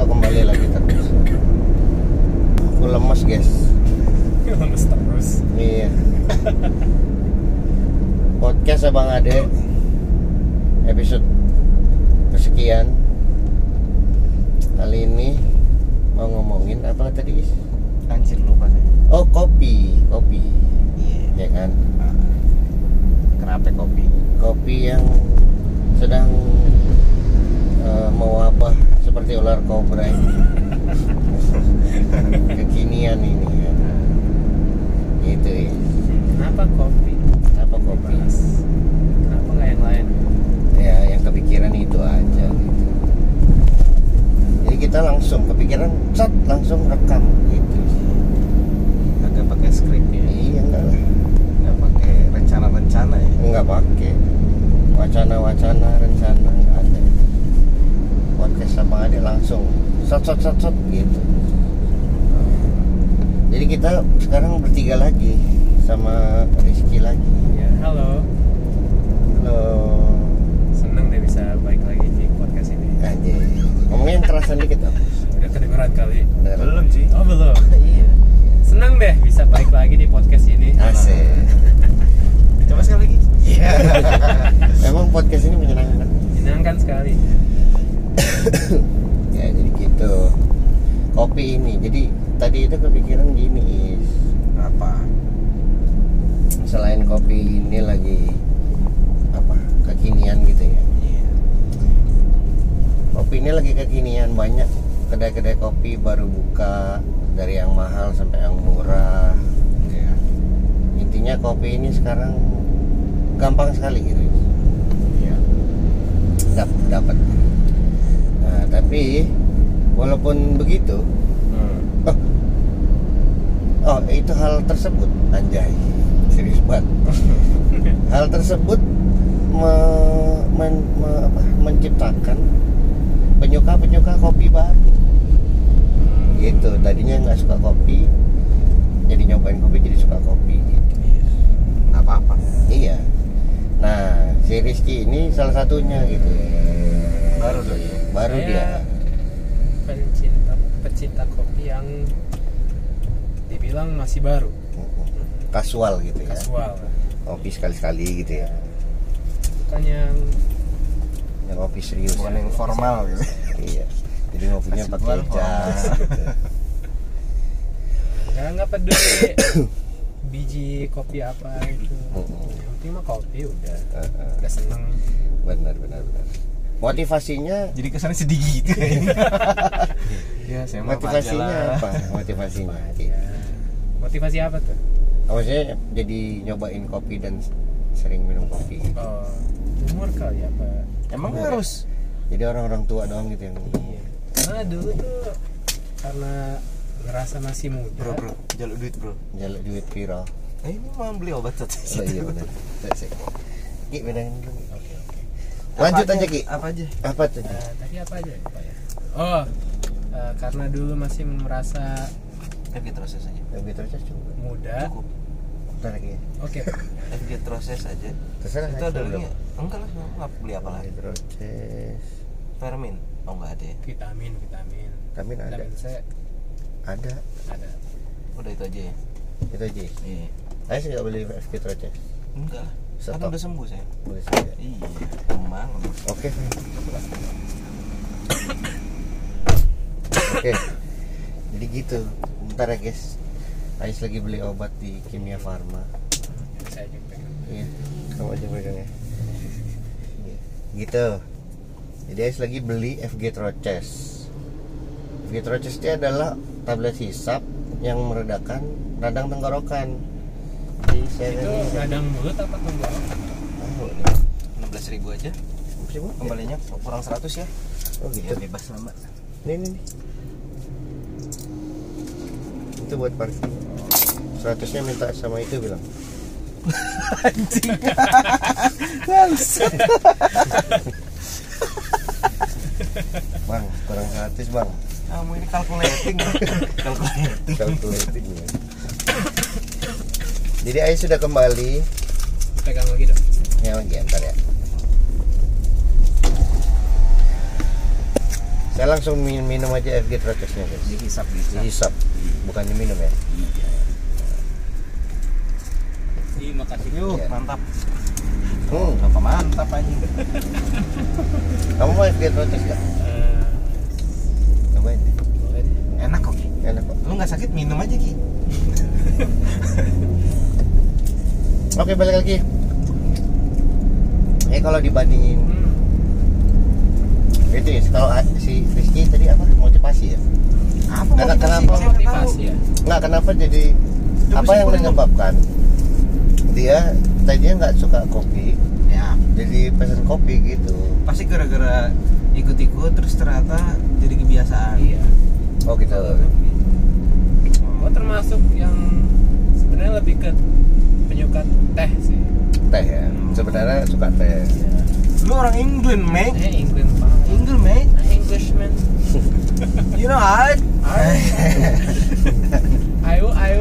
kok kembali lagi terus. Aku lemas guys. Lemes terus. Iya. Podcast abang ade. Episode kesekian. Kali ini mau ngomongin apa tadi Is? Anjir lupa saya. oh kopi. Kopi. Iya. ya kan? Kenapa kopi? kopi yang sedang eh, mewabah seperti ular kobra ini. kekinian ini kan gitu ya. Kenapa kopi? Apa kopi? Kenapa nggak yang lain? Ya yang kepikiran itu aja gitu. Jadi kita langsung kepikiran cat langsung rekam gitu. Sih Agak pakai skrip ya. iya enggak lah. Nggak pakai rencana-rencana ya. enggak pakai. Wacana-wacana rencana podcast sama ada langsung. Sot sot sot sot gitu. Jadi kita sekarang bertiga lagi sama Rizky lagi ya halo halo seneng deh bisa balik lagi di podcast ini aja ngomongnya yang kerasan dikit dong udah kedengeran kali Bener. Belum sih. oh belum Iya. seneng deh bisa balik lagi di podcast ini asik Coba sekali lagi. Iya. Emang podcast ini menyenangkan. menyenangkan sekali Ya jadi gitu. Kopi ini. Jadi tadi itu kepikiran gini Is. Apa? Selain kopi ini lagi apa kekinian gitu ya. Iya. Kopi ini lagi kekinian banyak kedai-kedai kopi baru buka dari yang mahal sampai yang murah. Iya. Intinya kopi ini sekarang gampang sekali gitu. Dap- dapat. Nah, tapi walaupun begitu Hmm. Oh, oh itu hal tersebut anjay serius banget. hal tersebut me- men- me- apa, menciptakan penyuka penyuka kopi baru. Gitu tadinya nggak suka kopi, jadi nyobain kopi jadi suka kopi. Gitu. Iya. Nggak apa-apa. Iya. Nah si Rizky ini salah satunya gitu. Baru dong ya. Baru Saya dia. pencinta pecinta kopi yang dibilang masih baru Kasual gitu ya. kasual Kopi sekali-sekali gitu ya. bukan yang Yang kopi serius. Bukan yang formal gitu. iya jadi ngopinya pakai jas gitu. nggak nggak peduli biji kopi apa itu Mm-mm. yang penting mah kopi udah Heeh. udah seneng benar benar benar motivasinya Jadi kesannya sedih gitu. ya, saya motivasinya lah. apa motivasinya ya. motivasi apa tuh Oh, maksudnya jadi nyobain kopi dan sering minum kopi gitu. oh umur kali apa Emang Umur ya? harus jadi orang-orang tua doang gitu yang iya karena dulu tuh karena ngerasa masih muda. Bro bro jalur duit bro. Jalur duit viral. Eh ini mau beli obat tuh oh iya benar Cek, cek. Ki bedangin dulu oke oke. Lanjut aja? Ki. Apa aja? Apa Ki? Eh, tadi apa aja Pak ya? Oh eh, karena dulu masih merasa FG proses aja. Lebih terus coba muda. Cukup. Bentar lagi ya. Oke. FG proses aja. Terserah itu aja ada lagi nggak? enggak lah nggak beli apa lagi Hidroces Fermin oh nggak ada ya vitamin vitamin Vitamin ada vitamin C ada ada udah itu aja ya itu aja iya Ayo sih nggak beli FG Troces enggak lah kan Stop. udah sembuh saya boleh saja iya emang Oke. Oke. Jadi gitu. Bentar ya guys. Ais lagi beli obat di Kimia Farma. saya juga Iya. Kamu aja pegang ya. Iya. Gitu. Jadi Ais lagi beli FG Troches. FG Troches itu adalah tablet hisap yang meredakan radang tenggorokan. Jadi saya itu radang mulut apa tenggorokan Oh, nih. enam belas ribu aja Siapa? kembalinya kurang 100 ya Oh gitu. ya bebas lama Nih nih nih. Itu buat parkir. Seratusnya minta sama itu bilang. anjing Bang, kurang seratus bang. kamu ini calculating calculating Calculating ya. Jadi Ais sudah kembali. pegang lagi dong Ya lagi ntar ya. Saya langsung minum, minum aja FG Trotesnya guys. Dihisap. Dihisap, bukan diminum ya. Terima kasih. Yuk, Iya. mantap. Hmm. Apa mantap anjing. Kamu mau FG Trotes gak? Eh, Cobain deh. boleh. Enak kok, Ki. Enak kok. Lu nggak sakit minum aja, Ki. Oke balik lagi. Eh kalau dibandingin Hmm. itu ya kalau si Rizky tadi apa motivasi ya? Apa Karena motivasi? kenapa? Motivasi ya. Nggak kenapa jadi Coba apa yang menyebabkan dia tadinya nggak suka kopi Ya, jadi pesen kopi gitu. pasti gara-gara ikut-ikut terus ternyata jadi kebiasaan. Iya. Oh gitu. Gua termasuk yang sebenarnya lebih ke penyuka teh sih. Teh ya. Sebenarnya suka teh. Iya. Lu orang England, mate. Eh England banget. England, mate. Nah, Englishman. You know, I. Ayo, ayo.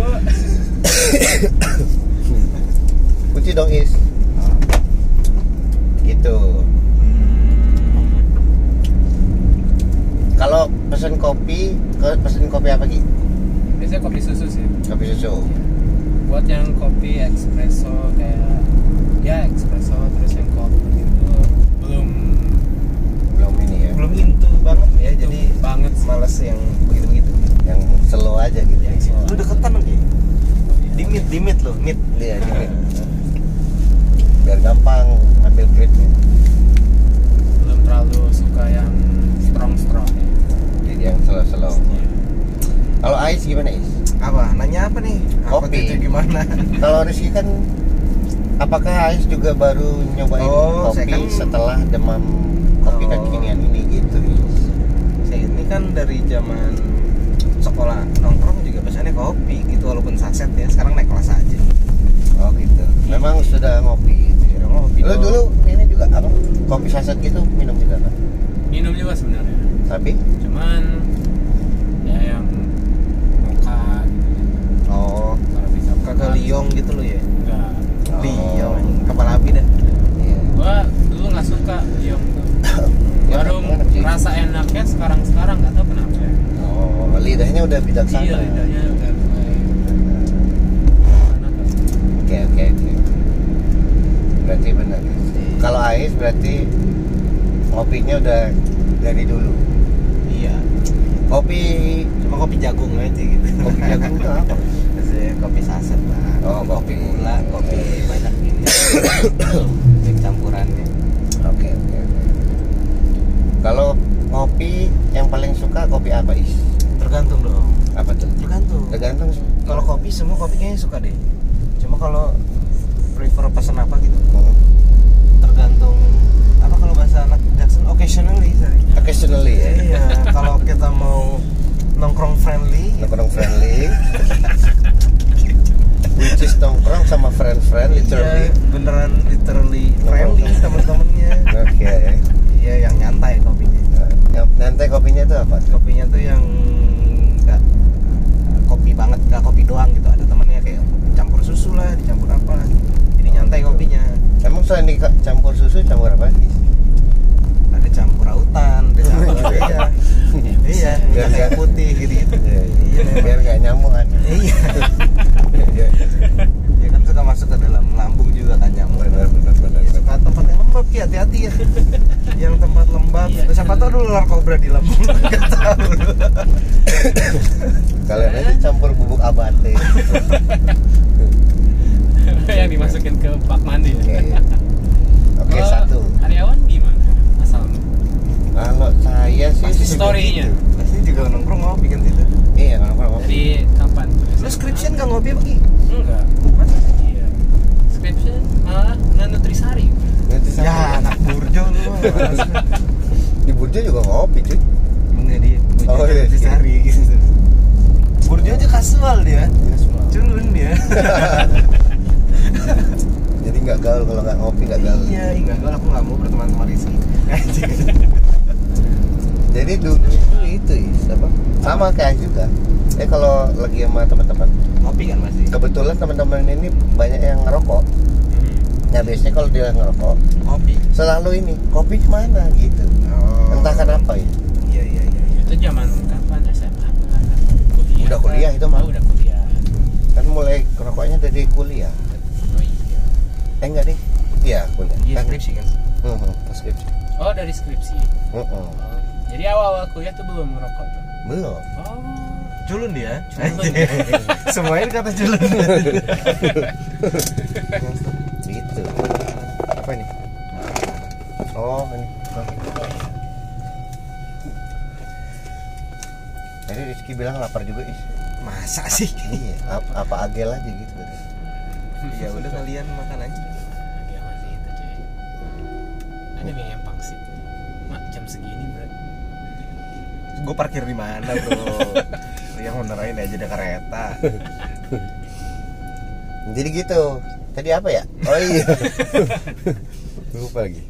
Kunci dong is. Gitu. Kalau pesen kopi, ke- pesen kopi apa Ki? Biasanya kopi susu sih. Kopi susu. Buat yang kopi espresso kayak ya espresso terus yang kopi itu belum Belum ini ya. Belum into banget ya, Into jadi banget sih. males yang begitu-begitu. Yang slow aja gitu. Yang slow. Lu deketan lagi. Di mid, di mid lo, mid. Iya, di mid. Biar gampang ambil gripnya. belum terlalu suka yang strong strong. Jadi yang slow-slow. Kalau Ais gimana Ais? Apa? Nanya apa nih? Apa Kopi. itu gimana? Kalau Rizky kan apakah Ais juga baru nyobain Oh, saya kopi kan- setelah demam kopi Oh. kekinian ini gitu Is? Saya ini kan dari zaman sekolah nongkrong juga biasanya kopi gitu walaupun saset ya. Sekarang naik kelas aja. Oh gitu. Memang sudah ngopi gitu ya. Dong. dulu ini juga apa? Kopi saset gitu minum juga kan? Minum juga sebenarnya. Tapi Cuman ya yang mocha gitu. oh Kalau bisa Kagak liong gitu loh ya. Enggak. Oh. Liong kapal api dah. iya. Gua dulu nggak suka liong tuh. Ya, Baru rasa enaknya sekarang-sekarang nggak tahu kenapa ya. Oh, lidahnya udah bijaksana. Iya, lidahnya udah mulai enak kan. Oke oke oke. Berarti benar. Kalau Ais berarti ngopinya udah dari dulu. Iya. Kopi Cuma kopi jagung aja gitu. kopi jagung itu apa? Kopi saset lah. Oh, kopi kopi. gula, kopi banyak ini. Mix campurannya. Oke oke oke. Kalau kopi yang paling suka kopi apa is? Tergantung dong. Apa tuh? Tergantung. Tergantung. Kalau kopi semua kopi kayaknya suka deh. Cuma kalau prefer pesan apa gitu Hmm. tergantung apa kalau bahasa anak Jackson occasionally sorry. Occasionally ya. Iya, kalau kita mau nongkrong friendly, Nongkrong friendly. Which is nongkrong sama friend-friend literally. iya, beneran literally friendly Nongkrong. teman-temannya. Oke. Iya, yang nyantai kopinya. Nah, Nanti kopinya itu apa? Kopinya tuh yang nggak kopi banget, nggak kopi doang gitu. Ada temennya kayak campur susu lah, dicampur apa. Jadi nyantai kopinya. Emang selain dicampur susu campur apa? Ada campur autan, ada campur iya. Iya, Biar minyak kayu nggak- putih gitu gitu. Iya, Iya, memang. biar nggak nyamuan. Iya. Iya. Ya kan suka masuk ke dalam lambung juga kan nyamuk. Benar, benar, benar, Iya, suka tempat yang lembab ya hati-hati ya. yang tempat lembab. Iya. Siapa tahu dulu ular kobra di lambung. Enggak tahu. Kalian aja campur bubuk abate. yang dimasukin ke bak mandi Oke. ya. Oke, Kalau satu. Karyawan gimana? Asal Kalau saya sih Pasti juga story-nya. gitu. Pasti juga nongkrong ngopi kan tidak. Iya, nongkrong ngopi. dari kapan? Lu skripsian nggak ngopi apa Ki? Enggak. Masa? Iya. Skripsian malah nggak nutrisari. Nanti sama Ya anak burjo lu. di Burjo juga ngopi cuy. Enggak di burjo Oh, iya. gitu. Burjo aja kasual dia. Iya semua. Culun dia. Nggak gaul kalau nggak ngopi nggak gaul. Iya, enggak enggak aku nggak mau berteman sama Rizky. Anjing. Jadi dulu itu itu is, apa? Sama kayak juga. Eh kalau lagi sama teman-teman, ngopi kan pasti. kebetulan teman-teman ini banyak yang ngerokok. Nah biasanya kalau dia ngerokok, Ngopi. selalu ini kopi mana gitu. Oh. Entah kenapa ya. Iya iya. iya. itu zaman kapan SMA kuliah Udah kuliah itu mah. oh, udah kuliah kan mulai ngerokoknya dari kuliah iya eh enggak deh iya kuliah Iya, kan skripsi kan. Mhm, pas skripsi oh dari skripsi Mhm. oh, jadi awal-awal kuliah tuh belum ngerokok tuh belum oh Culun dia. Culun. Semuanya dikata culun. gitu apa ini oh ini tadi Rizky bilang lapar juga is Masa sih? iya ap- apa agel aja gitu Ya udah kalian makan aja. Ada yang yang pangsit mak jam segini bro Gue parkir di mana, Bro? Yang menerain aja ada kereta. jadi gitu tadi apa ya oh iya lupa lagi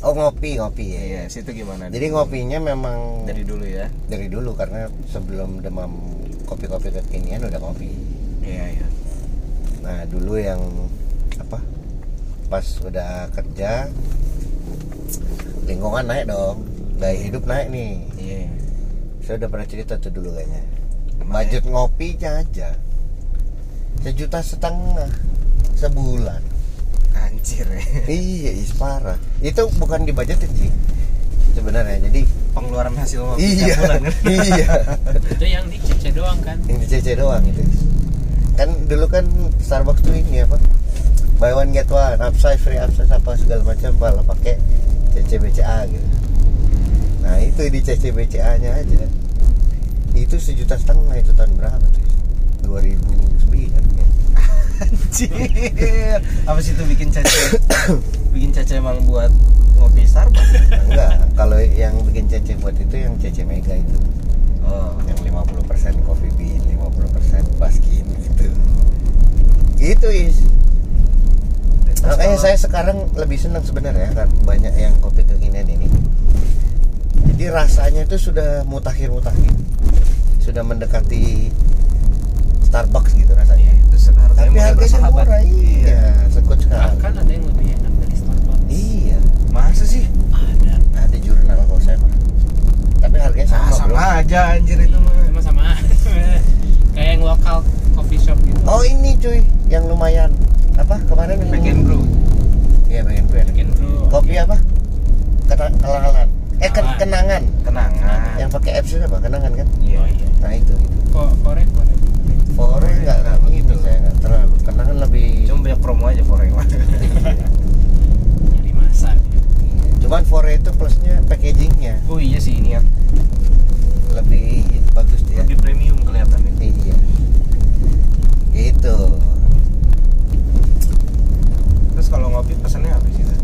oh ngopi ngopi ya Iya, situ gimana? jadi ngopinya memang dari dulu ya. dari dulu karena sebelum demam kopi-kopi kekinian udah ngopi Iya, iya. nah dulu yang apa pas udah kerja lingkungan naik dong. Gaya hidup naik nih. Iya. saya udah pernah cerita tuh dulu kayaknya. Budget ngopinya aja. Sejuta setengah sebulan. Anjir ya. iya is parah. Itu bukan dibudgetin sih sebenarnya. Jadi Pengeluaran hasil ngopi iya bulan kan? iya. Itu yang di CC doang kan? Yang di CC doang itu. Kan dulu kan Starbucks tuh ini apa? Buy one get one upsize free upsize apa segala macam malah pakai CC BCA gitu nah itu di CC BCA nya aja itu sejuta setengah itu tahun berapa tuh 2009 ya. Anjir. Apa sih itu bikin caca? bikin caca emang buat ngopi Starbucks? Enggak kalau yang bikin CC buat itu yang CC Mega itu Oh. yang 50% coffee bean 50% baskin gitu gitu is makanya saya sekarang lebih senang sebenarnya kan banyak yang kopi kekinian ini. Jadi rasanya itu sudah mutakhir mutakhir sudah mendekati Starbucks gitu rasanya. Terus harganya tapi harganya murah iya. Sekut sekali. Bahkan ada yang lebih enak dari Starbucks. Iya. Masa sih? ada. Ada jurnal kalau saya mah. Tapi harganya sama, Ah, sama bro. aja anjir itu mah. sama sama. Kayak yang lokal coffee shop gitu. Oh ini cuy yang lumayan apa? Kemarin and brew. iya bagian brew Bikin bro kopi apa? Kena- kenalan eh ken- kenangan. Kenangan. yang pakai apps itu apa? Kenangan kan? Oh iya. Nah itu itu. Kok korek korek fore nggak nggak begitu saya nggak terlalu. Kenangan lebih Cuma banyak promo aja Foreng mah. nyari masa cuman fore itu plusnya packagingnya. Oh iya sih ini ya. lebih bagus dia. Lebih premium kelihatannya. iya. Itu Terus kalau ngopi pesannya apa sih? Teh?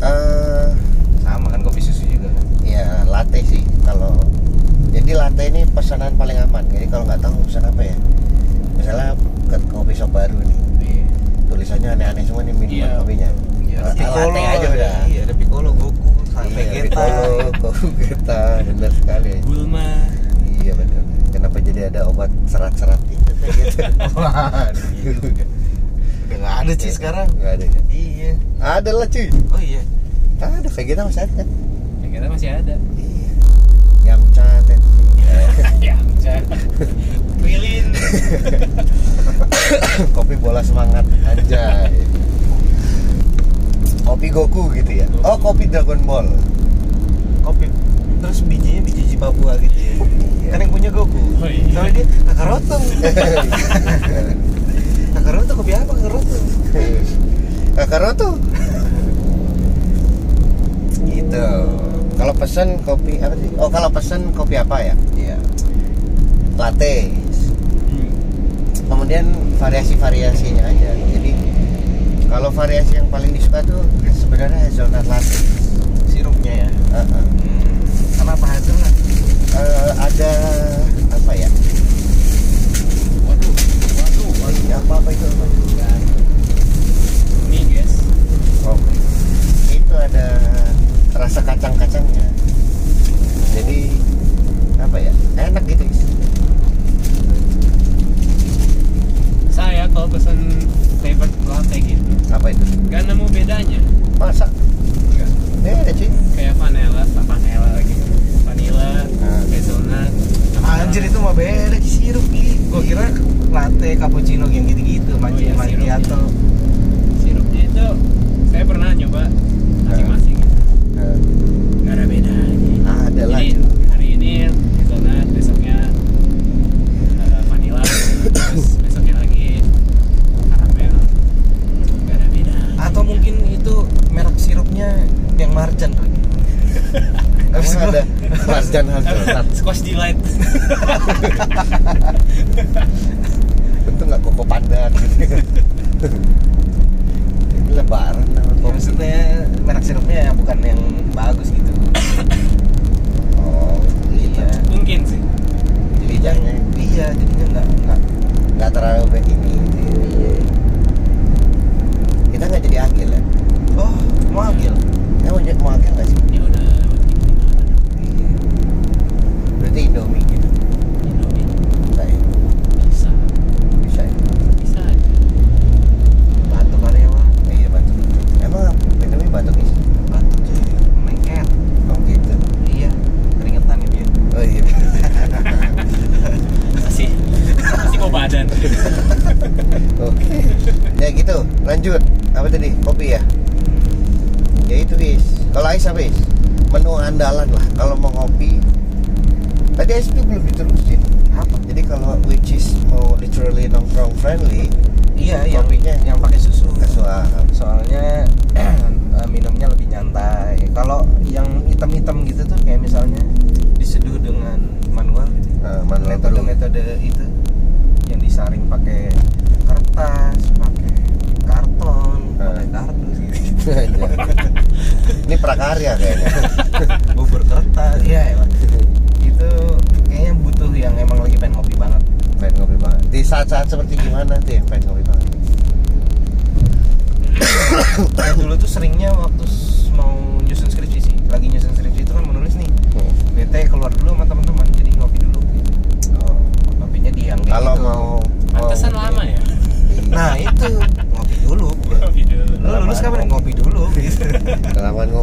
eh Sama kan kopi susu juga kan? ya latte sih kalau jadi latte ini pesanan paling aman jadi kalau nggak tahu pesan apa ya misalnya ke kopi shop baru nih Iya. tulisannya aneh-aneh semua nih minuman Iya. kopinya Iya, Ah, ada Piccolo latte aja udah Iya, ada Piccolo, Goku, sampai Iya, Vegeta. Piccolo, Vegeta, bener sekali. Bulma Iya bener. Kenapa jadi ada obat serat-serat itu kayak gitu? Wah, gitu. Udah nggak ada sih sekarang. Nggak ada ya? Iya. Ada lah cuy. Oh iya. Ada Vegeta masih ada kan? yang kita masih ada Iya. Ya Prilin Kopi bola semangat anjay. Kopi Goku gitu ya. Oh, kopi Dragon Ball. Kopi terus bijinya biji Papua gitu ya. Iya. Kan yang punya Goku. Oh, iya. Soalnya dia Kakaroto. Kakaroto kopi apa Kakaroto? Kakaroto. gitu. Kalau pesen kopi apa sih? Oh, kalau pesen kopi apa ya? Latte. Kemudian variasi-variasinya aja. Jadi kalau variasi yang paling disuka tuh sebenarnya hazelnut latte. Sirupnya ya. Uh-uh. Hmm. Sama apa hazelnut? Eh, ada apa ya? waduh waduh Ini apa apa itu? Apa? ini guys Oh, itu ada rasa kacang-kacangnya.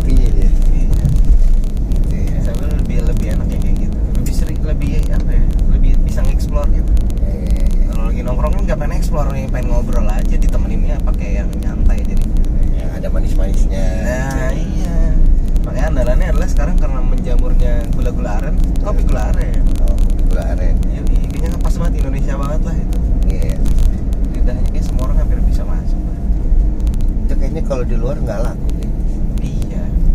hobinya dia iya. gitu ya. sambil lebih lebih enaknya kayak gitu. Lebih sering lebih apa ya lebih bisa ngeksplor gitu. Iya, iya, iya. Kalau lagi nongkrong kan nggak pengen eksplor nih pengen ngobrol aja ditemeninnya pakai yang nyantai jadi. Ya, ada manis-manisnya. Nah iya. Makanya andalannya adalah sekarang karena menjamurnya gula-gula aren kopi gula aren. Oh, gula aren. Iya kayaknya kan pas banget Indonesia banget lah itu. Iya. Lidahnya kayak semua orang hampir bisa masuk. Itu kayaknya kalau di luar nggak laku.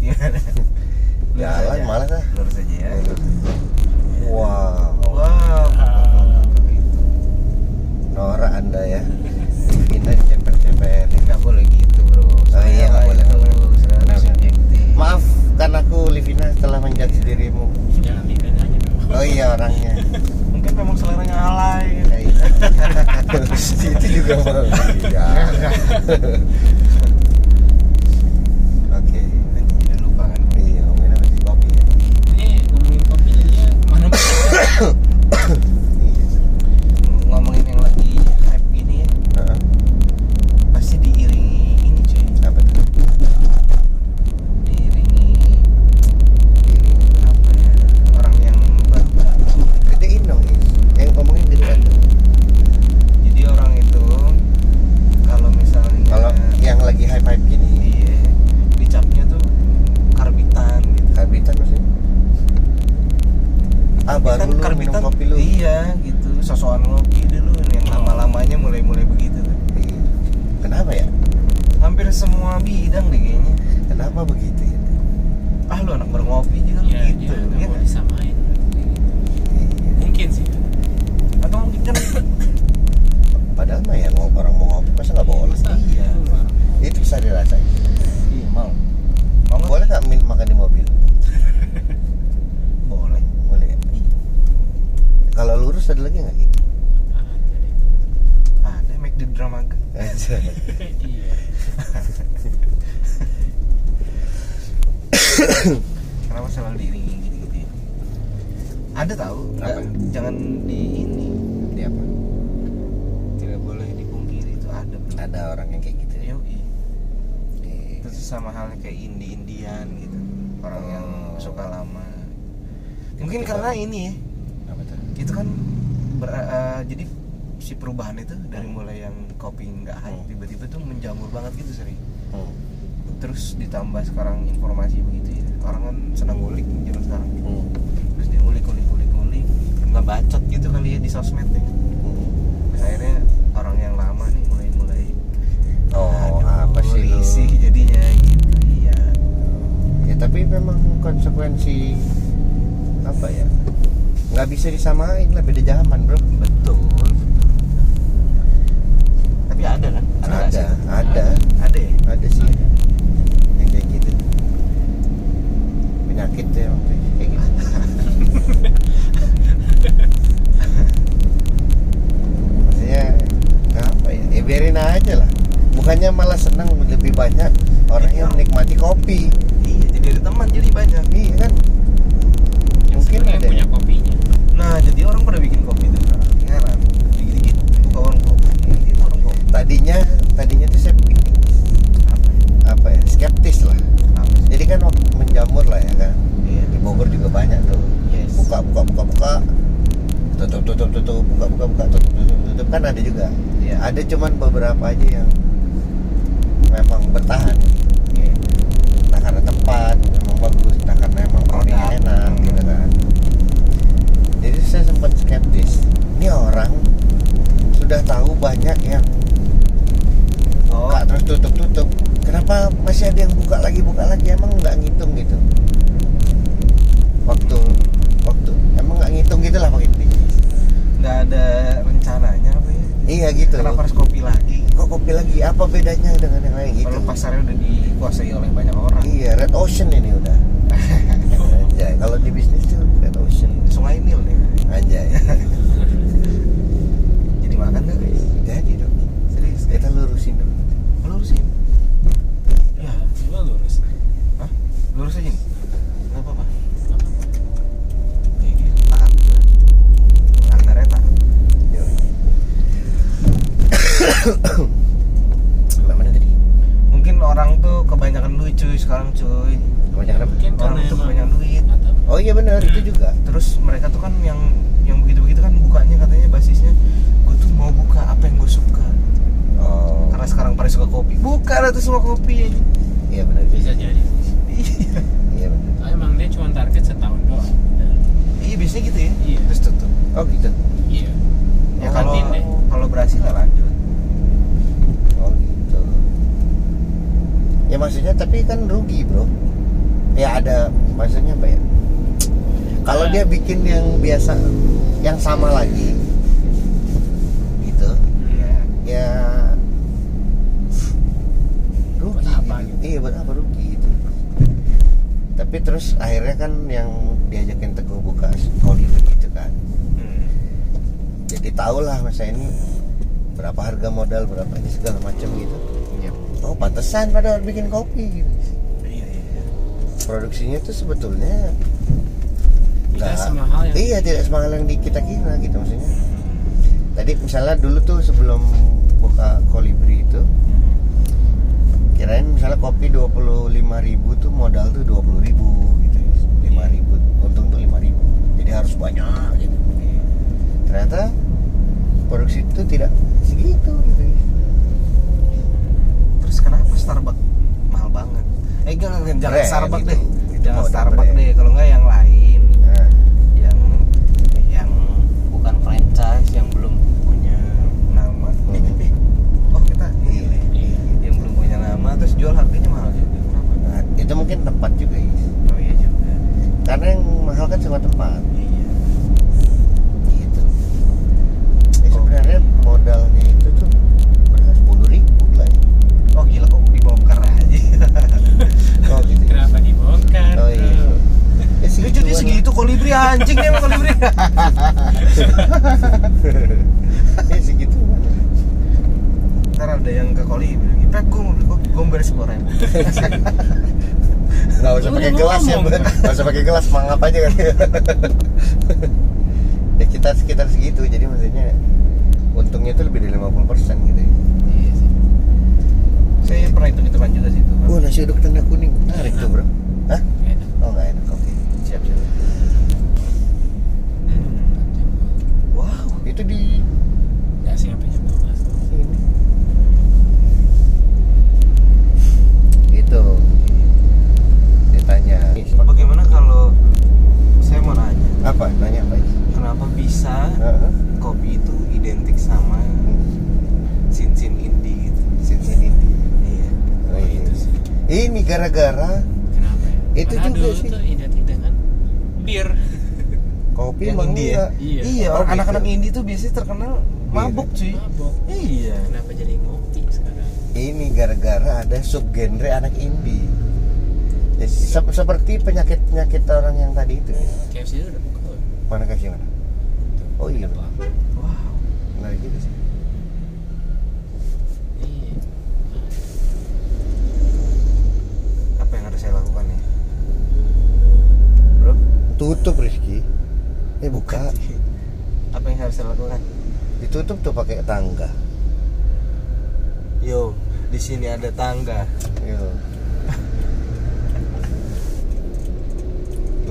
Iya. ya Jalan ya malah dah. Lurus aja ya. Wow. Wow. Nora Anda ya. Kita ceper-ceper. Enggak boleh gitu, Bro. Oh, Saya oh iya, enggak iya. boleh. Maaf, kan aku Livina telah iya, dirimu. Jangan Livina aja dong. Oh iya orangnya. Mungkin memang seleranya alay. Nah, iya. iya. itu juga mau. Kenapa selalu diiringi gitu-gitu ya? ada tahu nggak jangan di ini Di apa? tidak boleh dipungkiri itu ada. Ada orang yang kayak gitu. ya? Di- itu sama halnya kayak indie indian gitu orang yang Oh. suka lama mungkin Tiba-tiba. karena ini ya itu kan ber- eh, jadi si perubahan itu dari mulai yang kopi nggak hype Hmm. tiba-tiba tuh menjamur banget gitu sering Hmm. terus ditambah sekarang informasi begitu ya orang kan senang ngulik zaman sekarang Hmm. terus dia ngulik ngulik ngulik ngulik nggak bacot gitu kali ya di sosmed ya Hmm. Terus akhirnya orang yang lama nih mulai mulai Oh, apa sih risih jadinya gitu iya Ya tapi memang konsekuensi apa ya? Nggak bisa disamain lah beda zaman bro. Tapi ada kan Ada, sih? ada, ada ya ada sih yang kayak gitu. Penyakit ya tuh, kayak gitu. Maksudnya apa ya? Ya biarin aja lah. Bukannya malah senang lebih banyak orang yang menikmati kopi. iya jadi ada teman jadi banyak Iya kan? yang Mungkin ada punya ya. kopinya nah jadi orang pada bikin kopi tuh heran Tadinya, tadinya tuh saya apa ya apa ya? Skeptis lah. apa sih Jadi kan waktu menjamur lah ya kan. iya Di Bogor juga banyak tuh. Yes. Buka, buka, buka, buka. Tutup, tutup, tutup. Buka, buka, buka. Tutup, tutup, tutup. Kan ada juga. Iya. Ada cuman beberapa aja yang memang bertahan. Iya. Entah karena tempat memang bagus, entah karena emang produknya Produk. enak gitu kan. Jadi saya sempat skeptis. Ini orang sudah tahu banyak yang oh buka terus tutup tutup. Kenapa masih ada yang buka lagi buka lagi? Emang nggak ngitung gitu? Waktu waktu emang nggak ngitung gitu lah Inti. nggak ada rencananya apa ya Iya gitu. kenapa harus kopi lagi Kok kopi lagi? Apa bedanya dengan yang lain gitu? kalau pasarnya udah dikuasai oleh banyak orang Iya, red ocean ini udah. Anjay, kalau di bisnis tuh red ocean. sungai Nil nih Anjay. jadi makan guys Jadi dong. serius Kita lurusin dulu. Lurusin ya coba lurus. Hah? lurus aja nih. Nggak apa-apa. Gitu. Mana tadi? mungkin orang tuh kebanyakan duit cuy sekarang cuy. Kebanyakan apa? mungkin Orang tuh kebanyakan duit. Oh iya benar itu juga. terus mereka tuh kan yang yang begitu begitu kan bukanya katanya basisnya. Gue tuh mau buka apa yang gue suka. Karena sekarang pada suka kopi buka lah tuh semua kopi Iya benar bisa jadi iya Iya benar. Ah, emang dia cuma target setahun doang iya biasanya gitu ya Iya. terus tutup Oh gitu. iya ya Oh, kalau kalau berhasil lah lanjut Oh gitu. Ya maksudnya tapi kan rugi bro. Ya ada maksudnya apa ya? Kalau Ya. dia bikin yang biasa, yang sama lagi, gitu, iya ya rugi. Buat buat apa rugi gitu. Tapi terus akhirnya kan yang diajakin teguh buka kolibri gitu kan. Hmm. Jadi tahulah masa ini berapa harga modal berapa ini segala macam gitu. Iya. Oh pantesan pada bikin kopi gitu. iya iya Produksinya tuh sebetulnya tidak semahal yang Iya tidak semahal yang di kita kira gitu maksudnya. Tadi misalnya dulu tuh sebelum buka kolibri itu kirain misalnya kopi 25.000 ribu tuh modal tuh 20.000 ribu gitu 5 ribu untung tuh 5 ribu jadi harus banyak gitu ternyata produksi itu tidak segitu gitu terus kenapa Starbucks mahal banget eh jangan jangan Brand Starbucks itu. deh Itu jangan modal Starbucks brand. deh kalau nggak yang lain nah, yang yang bukan franchise yang belum punya nama Hmm. eh, eh, oh kita Iya. Iya. yang belum punya nama terus jual harganya mahal juga kenapa nah, itu mungkin tempat juga ya oh iya juga karena yang mahal kan cuma tempat iya gitu ya, sebenarnya modalnya itu tuh berapa sepuluh ribu lah ya. oh gila kok dibongkar aja oh gitu ya. kenapa dibongkar oh iya ya, Ya, jadi segituan segitu lah. kolibri anjing nih sama kolibri ya segitu ntar ada yang ke kolibri lagi pep gue mau beli kopi gue mau beres sepuluh ribu nggak usah Lu pakai udah gelas ya ngomong. Bu. nggak usah pakai gelas mangap aja kan ya kita sekitar segitu jadi maksudnya untungnya itu lebih dari 50% gitu ya iya sih saya pernah hitung hitungan juga sih itu Wah nasi uduk tenda kuning menarik tuh bro Hah? Enak. Oh nggak enak oke siap siap wow itu di Nggak sih sampai jam 12 tuh. sini itu ditanya bagaimana kalau saya mau nanya apa nanya apa kenapa bisa Heeh. kopi itu identik sama sin-sin indie gitu Sin-sin ini iya oh, iya. itu sih. ini gara-gara Kenapa ya? Itu Karena juga dulu sih. tuh identik dengan bir. Kopi yang indie ya enggak. Iya. iya Oh, orang gitu. anak-anak indie tuh biasanya terkenal mabuk cuy Mabok. iya Kenapa jadi ngopi sekarang? ini gara-gara ada subgenre anak indie Ya, se- seperti penyakit-penyakit orang yang tadi itu KFC itu udah buka. loh. mana kasih mana oh iya wow menarik juga sih Iya. apa yang harus saya lakukan nih bro tutup Rizky eh buka apa yang harus saya lakukan ditutup tuh pakai tangga. Yo di sini ada tangga. Yo.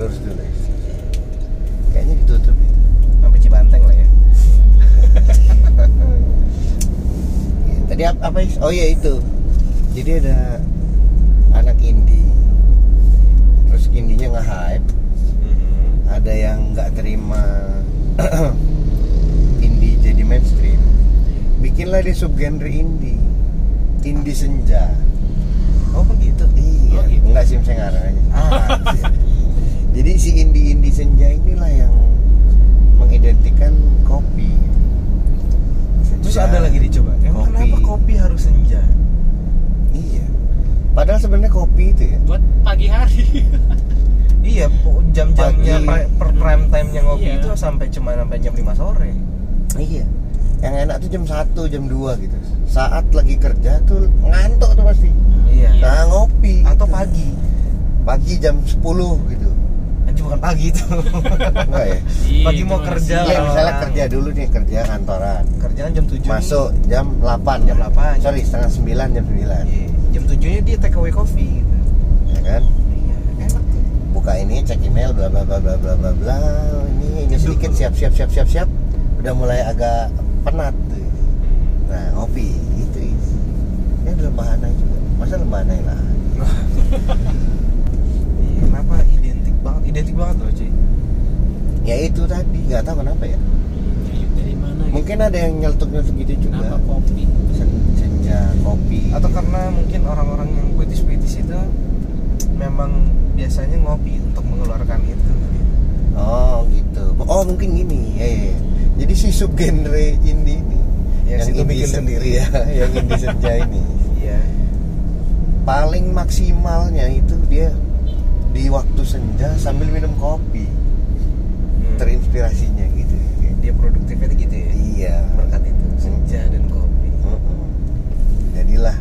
lurus dulu Riz. kayaknya ditutup. Itu sampai Cibanteng lah ya? Iya, tadi apa, apa oh iya itu. Jadi ada anak indie terus indinya nge-hype ada yang nggak terima indie jadi mainstream. Bikinlah dia subgenre indie indie senja. Oh begitu? Iya. Oh, gitu. nggak sih saya ngarang aja ah jadi si indie indie senja inilah yang mengidentikan kopi. Terus Senja, ada lagi dicoba? Emang kopi. kenapa kopi harus senja? Iya. Padahal sebenarnya kopi itu ya. Buat pagi hari. iya jam-jamnya per prime time nya ngopi Iya. itu sampai cuma sampai jam 5 sore iya yang enak tuh jam 1 jam 2 gitu saat lagi kerja tuh ngantuk tuh pasti iya nah ngopi atau gitu. pagi pagi jam 10 gitu anjir bukan pagi itu enggak ya Iya, Pagi mau masih- kerja. Iya misalnya orang. kerja dulu nih kerja kantoran kerjaan jam 7 masuk jam 8 Jam 8. sorry setengah 9 jam 9 iya. jam 7 nya dia take away coffee gitu. ya kan iya buka ini cek email bla bla bla bla bla bla bla. Ini ini sedikit siap siap siap siap siap. Udah mulai agak penat. Tuh. nah ngopi gitu ini ada lembahana juga. Masa lembahana lah. Iya kenapa identik banget identik banget loh cuy. Ya itu tadi nggak tahu kenapa ya. Dari, dari mana? gitu? mungkin ada yang nyeletuk nyeletuk gitu juga. Kenapa kopi? Sen- senja kopi. Atau karena mungkin orang-orang yang puitis-puitis itu memang biasanya ngopi untuk mengeluarkan itu Oh gitu. Oh mungkin gini. Ya, ya, ya. Jadi si subgenre indie ini Yang yang indie bikin sen- sendiri. ya, yang indie senja ini iya paling maksimalnya itu dia di waktu senja sambil minum kopi Hmm. terinspirasinya gitu. dia produktifnya gitu ya Iya. berkat itu senja dan kopi Mm-mm. Jadilah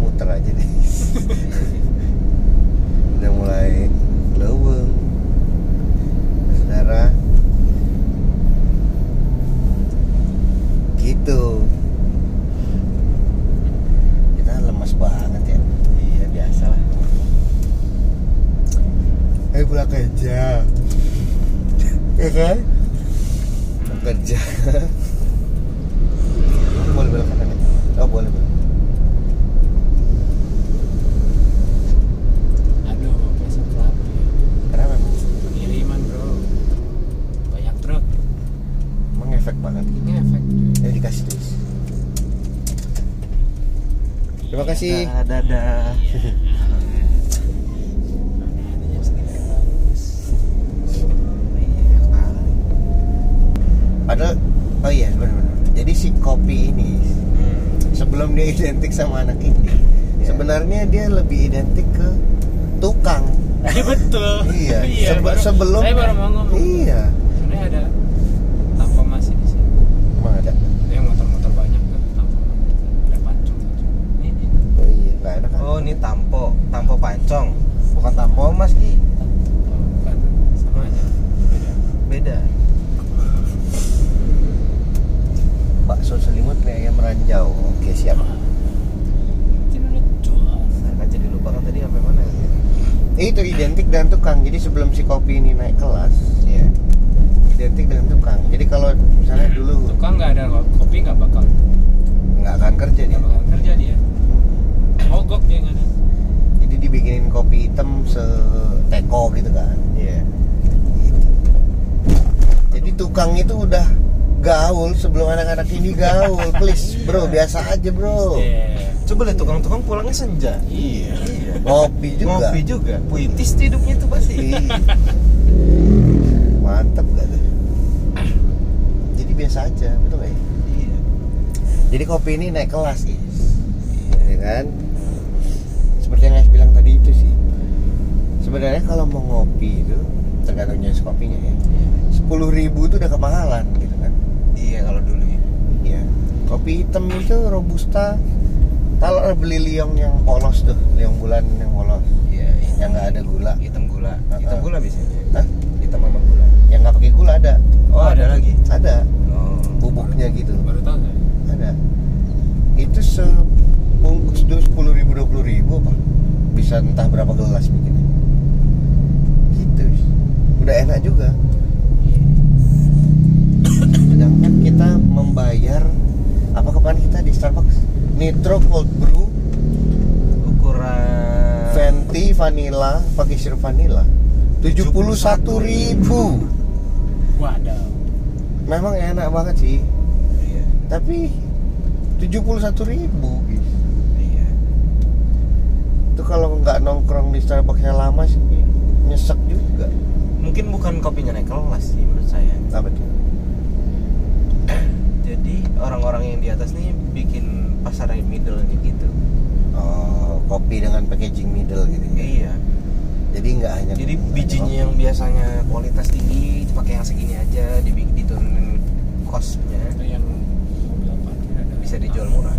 muter aja deh. Udah mulai leweng. Saudara. Gitu. Kita lemas banget ya. iya biasa lah Eh pulang kerja. ya kan? Kerja. boleh ya? Oh boleh boleh. Aduh, besok telat ya. Kenapa emang? Pengiriman bro. Banyak truk. Emang efek banget. Ini efek. Ya dikasih terus. Terima kasih. dadah dadah Iya. Padahal oh iya benar-benar. Jadi si kopi ini Hmm. sebelum dia identik sama anak ini, Iya. sebenarnya dia lebih identik ke tukang. Iya betul. Iya, sebe- baru- sebelum- saya baru mau ngomong. Iya. Sebenarnya ada tampo masih di sini. Emang ada. Yang motor-motor banyak kan tampo ada pancung. Ini, ini. Oh iya, ini tampo, tampo pancong, bukan tampo mas Ki, bukan sama aja. Beda. beda. Bakso selimut nih ayam ranjau. Oke, siap. Kan jadi lupa kan tadi sampai mana ya? Itu identik dengan tukang. Jadi sebelum si kopi ini naik kelas, Iya. identik dengan tukang. Jadi kalau misalnya dulu Tukang nggak ada kopi nggak bakal nggak akan kerja dia. nggak bakal kerja dia. Mogok nggak ada. Jadi dibikinin kopi hitam seteko gitu kan. Iya. Gitu. Jadi tukang itu udah gaul sebelum anak-anak ini gaul. Please, bro, biasa aja, bro. Iya. Coba lihat tukang-tukang pulangnya senja. Iya. Iya. Ngopi juga. Ngopi juga. Puitis hidupnya tuh pasti. Iya. Mantap gak tuh? Jadi biasa aja, betul gak ya? Iya. Jadi kopi ini naik kelas, guys. Ya kan? Seperti yang Ais bilang tadi itu sih. Sebenarnya kalau mau ngopi itu tergantung jenis kopinya ya. Sepuluh ribu itu udah kemahalan gitu kan? Iya kalau dulu ya. Iya. Kopi hitam itu robusta. Kalau beli liong yang polos tuh, liong bulan yang polos, Iya. yang nggak ada gula, Hitam gula. Hitam gula biasanya. Hah? Hitam sama gula. yang nggak pakai gula ada, Oh, ada lagi. ada Oh. bubuknya gitu. Baru tahu saya. ada itu sebungkus dulu sepuluh ribu dua puluh ribu apa bisa entah berapa gelas bikinnya gitu udah enak juga sedangkan kita membayar apa kemarin kita di Starbucks Nitro Cold Brew Ukuran. Venti Vanilla pakai sirup vanilla tujuh puluh satu ribu Waduh. memang enak banget sih Iya. tapi tujuh puluh satu ribu. Itu kalau nggak nongkrong di Starbucks yang lama sih nyesek juga Mungkin bukan kopinya naik kelas sih menurut saya. apa tuh Jadi orang-orang yang di atas nih bikin pasar middle gitu. oh, kopi dengan packaging middle gitu ya. Iya. jadi nggak hanya Jadi bijinya yang biasanya kualitas tinggi dipakai yang segini aja, dibikin diturunin costnya Itu yang bisa dijual murah.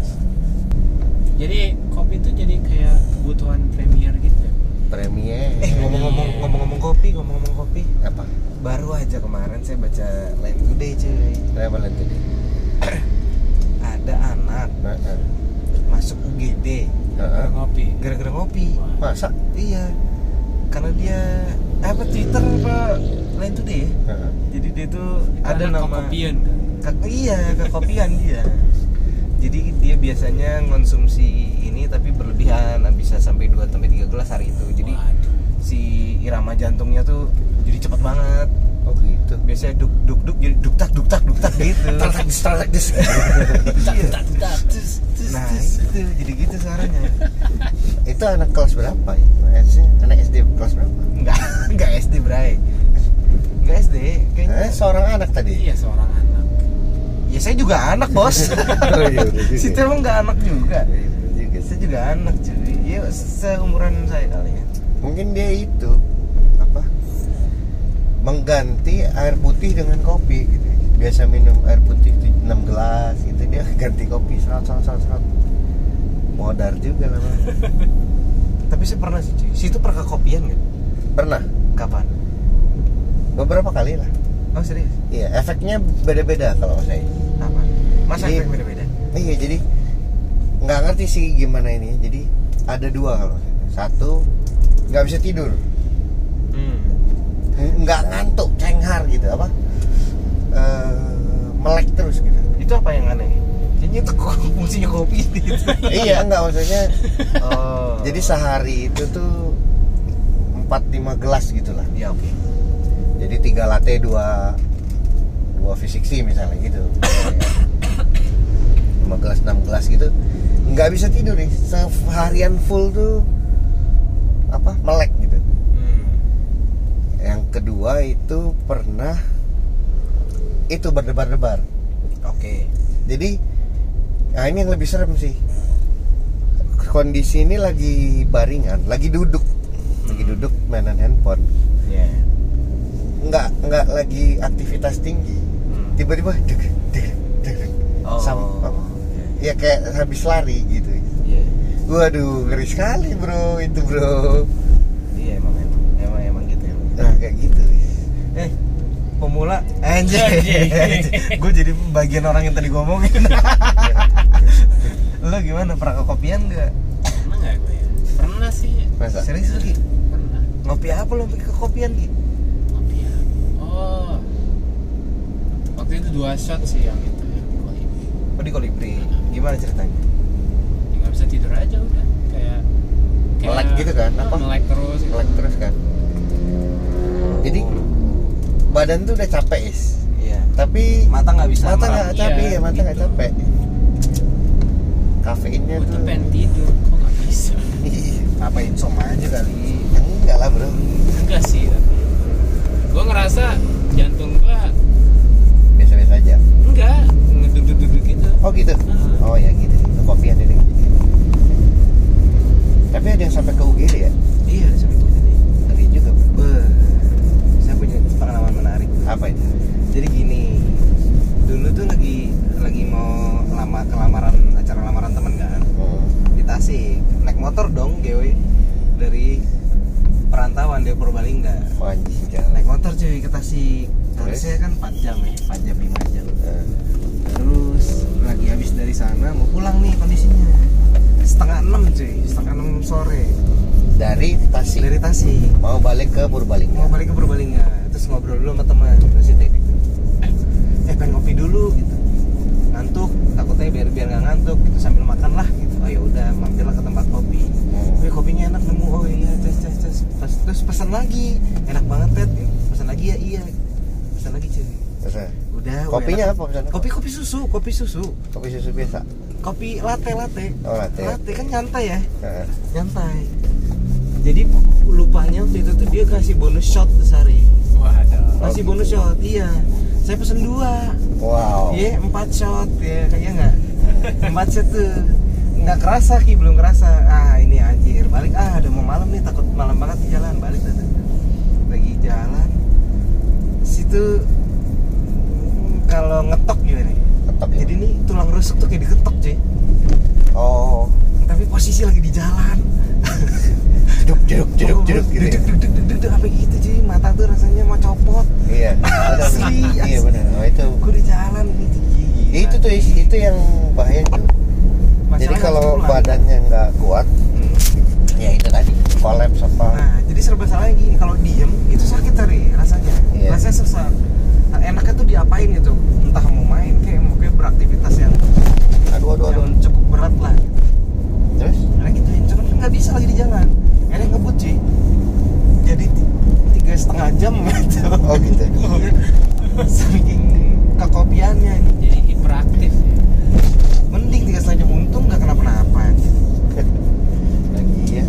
Jadi kopi itu jadi kayak kebutuhan premier gitu ya. premier Eh ngomong-ngomong ngomong-ngomong kopi, ngomong-ngomong kopi, apa baru aja kemarin saya baca Line Today cuy. kenapa nanti deh Ada anak Nah, eh. masuk UGD Heeh. Ngopi. gara-gara ngopi. Wah. masa Iya. Karena dia apa Twitter apa Line Today ya? Heeh. Jadi dia tuh Ada nama kopian kan. Kak- iya kekopian dia jadi dia biasanya konsumsi ini tapi berlebihan nah, bisa sampai 2 sampai 3 gelas hari itu. Jadi Waduh. si irama jantungnya tuh jadi cepet banget. Oh gitu. Biasanya duk duk duk jadi duk tak duk tak duk tak gitu. Iya. Tak, tak, tus, tus, nah itu. Jadi gitu suaranya itu anak kelas berapa ya? SD anak SD kelas berapa? Enggak enggak SD bray. Enggak SD kayaknya. Eh, seorang anak tadi? Iya seorang anak. Ya saya juga anak bos. Oh, iya, udah juga. si emang enggak anak juga. Iya, bener juga. Saya juga anak cuy. Ya seumuran saya kali ya. Mungkin dia itu apa mengganti air putih dengan kopi gitu. Biasa minum air putih tuh 6 gelas gitu dia ganti kopi serat serat serat serat. Modar juga lah Tapi saya pernah sih cuy. Situ pernah kekopian nggak? pernah. Kapan? beberapa kali lah Oh serius? iya efeknya beda-beda kalau saya Apa? Masa Jadi- efek beda-beda? iya jadi nggak ngerti sih gimana ini jadi ada dua kalau saya. satu nggak bisa tidur Hmm. nggak ngantuk cenghar gitu apa Eh, melek terus gitu Itu apa yang aneh? Itu kok fungsinya kopi gitu. iya enggak maksudnya Oh. jadi sehari itu tuh 4-5 gelas gitu lah ya oke. Jadi tiga latte dua dua V60 misalnya gitu. 5 gelas 6 gelas gitu. Nggak bisa tidur nih. Seharian full tuh apa melek gitu. Hmm. yang kedua itu pernah itu berdebar-debar. Oke. jadi nah ini yang lebih serem sih. Kondisi ini lagi baringan lagi duduk. Lagi duduk mainan handphone. Nggak nggak lagi aktivitas tinggi Hmm. tiba-tiba deg deg deg deg. Oh. Sam- ya kayak habis lari gitu Iya. waduh ngeri sekali bro itu bro Iya emang emang emang emang gitu ya. nah kayak gitu Eh, pemula anjir. Anjing. gue jadi bagian orang yang tadi ngomongin. Lo gimana pernah ke kopian gak? pernah nggak gue ya pernah sih masa Serius lagi? pernah Ngopi apa lo ke kopian Ki? Ngopi ya. oh waktu itu dua shot sih yang itu yang di Kolibri Oh di Kolibri. Gimana ceritanya? ya nggak bisa tidur aja udah kayak Melek gitu kan? Apa? melek terus gitu. Melek terus kan jadi badan tuh udah capek is Iya. tapi Mata nggak bisa mata nggak capek Iya, ya mata nggak gitu. capek kafeinnya gue tuh tuh pengen tidur kok nggak bisa Apa insomnia aja kali? enggak lah bro enggak sih tapi gue ngerasa jantung gue aja enggak. Ngeduduk-duduk gitu oh gitu? Ah. oh ya gitu. Kopian ini tapi ada yang sampai ke UGD ya? Iya, sampai itu tadi. ngeri juga Beuh. Saya punya pengalaman menarik. apa itu? Jadi gini, dulu tuh lagi lagi mau lama kelamaran acara lamaran temen kan. Oh. di Tasik. Naik motor dong GW dari perantauan dari Purbalingga. Oh anjing naik motor cuy ke Tasik harusnya kan 4 jam ya. 4 jam 5 jam. Eh, terus lagi habis dari sana mau pulang nih kondisinya. Setengah enam cuy. Setengah enam sore. Dari Tasik dari Tasik mau balik ke Purbalingga? Mau balik ke Purbalingga. Terus ngobrol dulu sama teman terus itu gitu. Eh pengen ngopi dulu gitu. Ngantuk. Takutnya biar biar nggak ngantuk gitu. Sambil makan lah gitu. Oh ya udah mampirlah ke tempat kopi. Wih kopinya enak nemu. Oh iya ces ces terus, terus pesan lagi enak banget Ted. Pesan lagi ya iya. Pesan lagi cuy. Terus, eh, udah kopinya apa pesan kopi kopi susu kopi susu. Kopi susu biasa? Kopi latte latte. Oh, latte. kan nyantai ya? Eh, nyantai. Jadi lupanya waktu itu tuh dia kasih bonus shot sehari waduh. Kasih Oh, bonus gitu. shot iya. Saya pesen dua. Wow. Iya empat shot ya kayaknya nggak? Empat shot tuh nggak kerasa ki belum kerasa. Ah ini anjir. Balik ah udah mau malam nih takut malam banget di jalan. Balik dah. lagi jalan. Situ mm, kalau ngetok gimana nih? Ketok ya? jadi nih tulang rusuk tuh kayak diketok cuy. Oh. Tapi posisi lagi di jalan. Jeduk jeduk jeduk Oh, jeduk gitu ya? duduk duduk duduk duduk apa gitu cuy. Mata tuh rasanya mau copot. Iya. Asli, iya benar oh itu. Gue di jalan gila. itu tuh itu yang bahaya tuh jadi Masalahnya kalau harus pulang. Badannya nggak kuat Hmm. ya itu tadi kolaps apa Nah, jadi serba salahnya gini, kalau diem itu sakit tadi rasanya. Iya. Rasanya sesak. Nah, enaknya tuh diapain gitu. Entah mau main kayak mau kayak beraktivitas yang, aduh aduh aduh yang cukup berat lah. terus Nah gituin, cuman kan nggak bisa lagi di jalan. Akhirnya ngebut cuy. Jadi ti- tiga setengah jam gitu. oh gitu Saking kekopiannya nih. jadi hiperaktif ya. Mending tiga setengah jam untung nggak kenapa-napa. lagi ya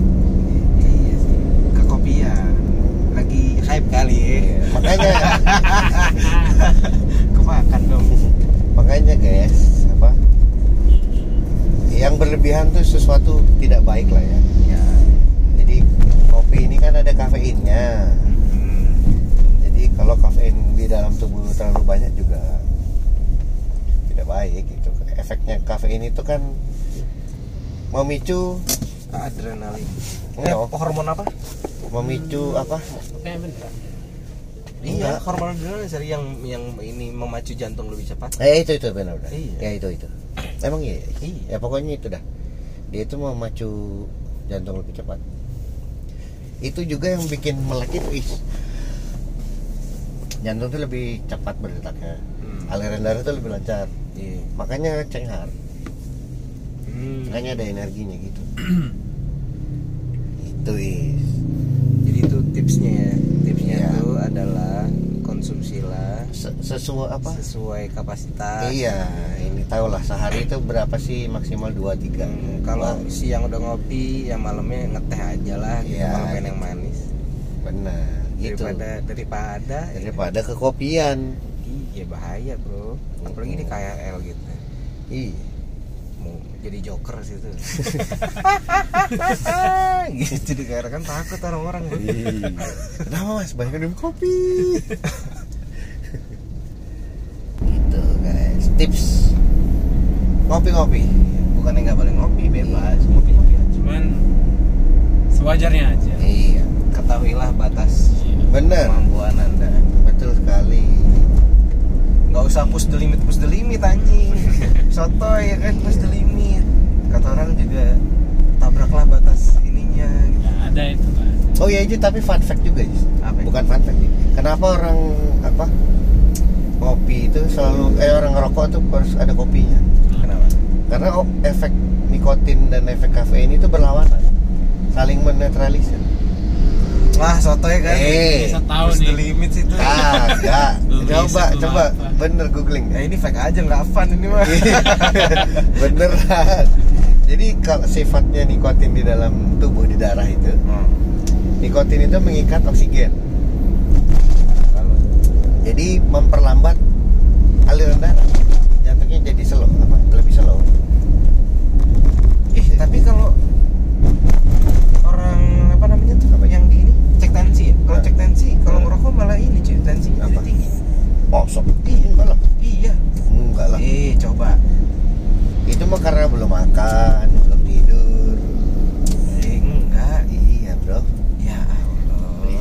Iya sih. Kekopian. Lagi hype kali ya. makanya Kemakan dong. makanya guys apa yang berlebihan tuh sesuatu tidak baik lah ya Ya. jadi kopi ini kan ada kafeinnya Hmm. jadi kalau kafein di dalam tubuh terlalu banyak juga tidak baik gitu efeknya kafein itu kan memicu adrenalin. Enggak. eh, hormon apa? Memicu apa? Iya. Hormon adrenalin sih yang yang ini memacu jantung lebih cepat. Eh itu itu benar benar. Iya. ya itu itu. Emang iya? Iya. ya pokoknya itu dah. Dia itu memacu jantung lebih cepat. Itu juga yang bikin melek itu is jantung tuh lebih cepat berdetaknya. Hmm. aliran darah tuh lebih lancar. Iya. Makanya cenghar Hmm. makanya ada energinya gitu. Itu is. Jadi itu tipsnya ya. Tipsnya Iya. itu adalah konsumsilah Se- sesuai apa? Sesuai kapasitas. Iya ini tau lah sehari itu berapa sih? Maksimal 2 3 Hmm, kalau siang udah ngopi yang malamnya ngeteh aja lah gitu Iya, kalau pengen gitu. yang manis. Benar gitu. Daripada daripada daripada kekopian. iya bahaya bro. Apalagi di KRL gitu. Iya jadi joker sih itu gitu kan takut orang-orang. Iya. Kenapa mas? Banyak minum kopi. gitu guys. Tips ngopi-ngopi. bukannya nggak boleh ngopi bebas ngopi ngopi aja cuman sewajarnya aja Iya. ketahuilah batas Bener. kemampuan anda Betul sekali. nggak usah push the limit push the limit anjing sotoy ya kan push the limit kata orang juga tabraklah batas ininya gitu. ya, ada itu kan Oh iya itu tapi fun fact juga Jis. Apa? Bukan fun fact nih. Kenapa orang apa ngopi itu selalu eh orang ngerokok tuh harus ada kopinya? kenapa Karena oh, efek nikotin dan efek kafein itu berlawanan, saling menetralisir. wah sotoy kan Eh, bisa tahu push the nih limit sih itu Kagak. Belum coba coba apa. bener googling. ya ini fake aja nggak fun ini mah Beneran. Jadi kalau sifatnya nikotin di dalam tubuh di darah itu, Hmm. nikotin itu mengikat oksigen. Lalu, Jadi memperlambat aliran darah. Jantungnya jadi slow, apa? Lebih slow. eh tapi kalau orang apa namanya tuh Apa? yang di ini cek tensi ya kalau Nah. cek tensi kalau Nah. ngerokok malah ini cuy tensinya jadi tinggi Oh, sok. Iya, enggak lah. iya Enggak lah. eh coba Itu mah karena belum makan, belum tidur. eh enggak Iya, Bro. ya Allah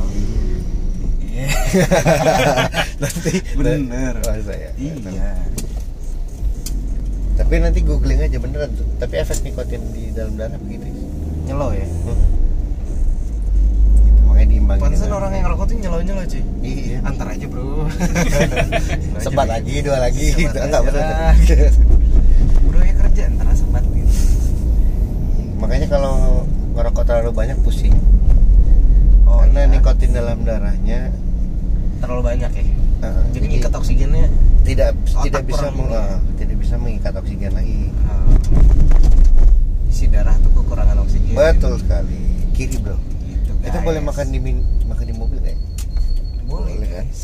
iya nanti Bener. Oh, saya. iya Tapi nanti googling aja beneran tuh. Tapi efek nikotin di dalam darah begitu. nyelo ya Hmm. Gitu, makanya diimbangin. pantesan orang yang ngerokok tuh nyelo nyelo cuy Iya. antar aja bro Sebat lagi, dua lagi. Sebat. Enggak aja bener. lah. bro ya kerja ntar sebat gitu Makanya kalau ngerokok terlalu banyak pusing. oh, Karena iya. nikotin dalam darahnya terlalu banyak ya uh, jadi ngikat oksigennya tidak Otak tidak bisa meng- uh, tidak bisa mengikat oksigen lagi. uh, isi darah tuh kekurangan oksigen Betul sekali. Kiri, Bro. gitu guys. boleh makan di min- makan di mobil ya? boleh Boleh, kan? guys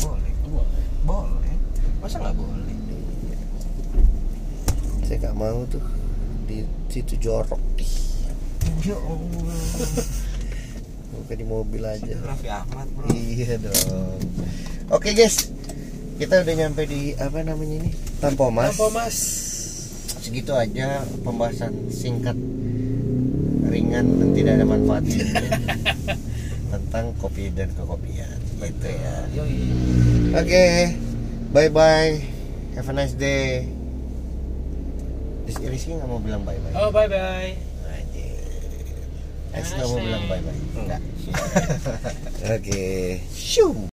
boleh boleh boleh masa nggak boleh Saya nggak mau tuh di situ jorok. Ih, ya Allah Bukan di mobil aja. itu Raffi Ahmad bro Iya dong. Oke guys, kita udah nyampe di apa namanya ini Tampomas. mas Segitu aja pembahasan singkat, ringan dan tidak ada manfaatnya tentang kopi dan kekopian. Gitu ya. Oke, bye bye. Have a nice day. Rizky nggak mau bilang bye bye. oh bye bye Rizky nggak mau bilang bye bye. enggak Oke. Shoo.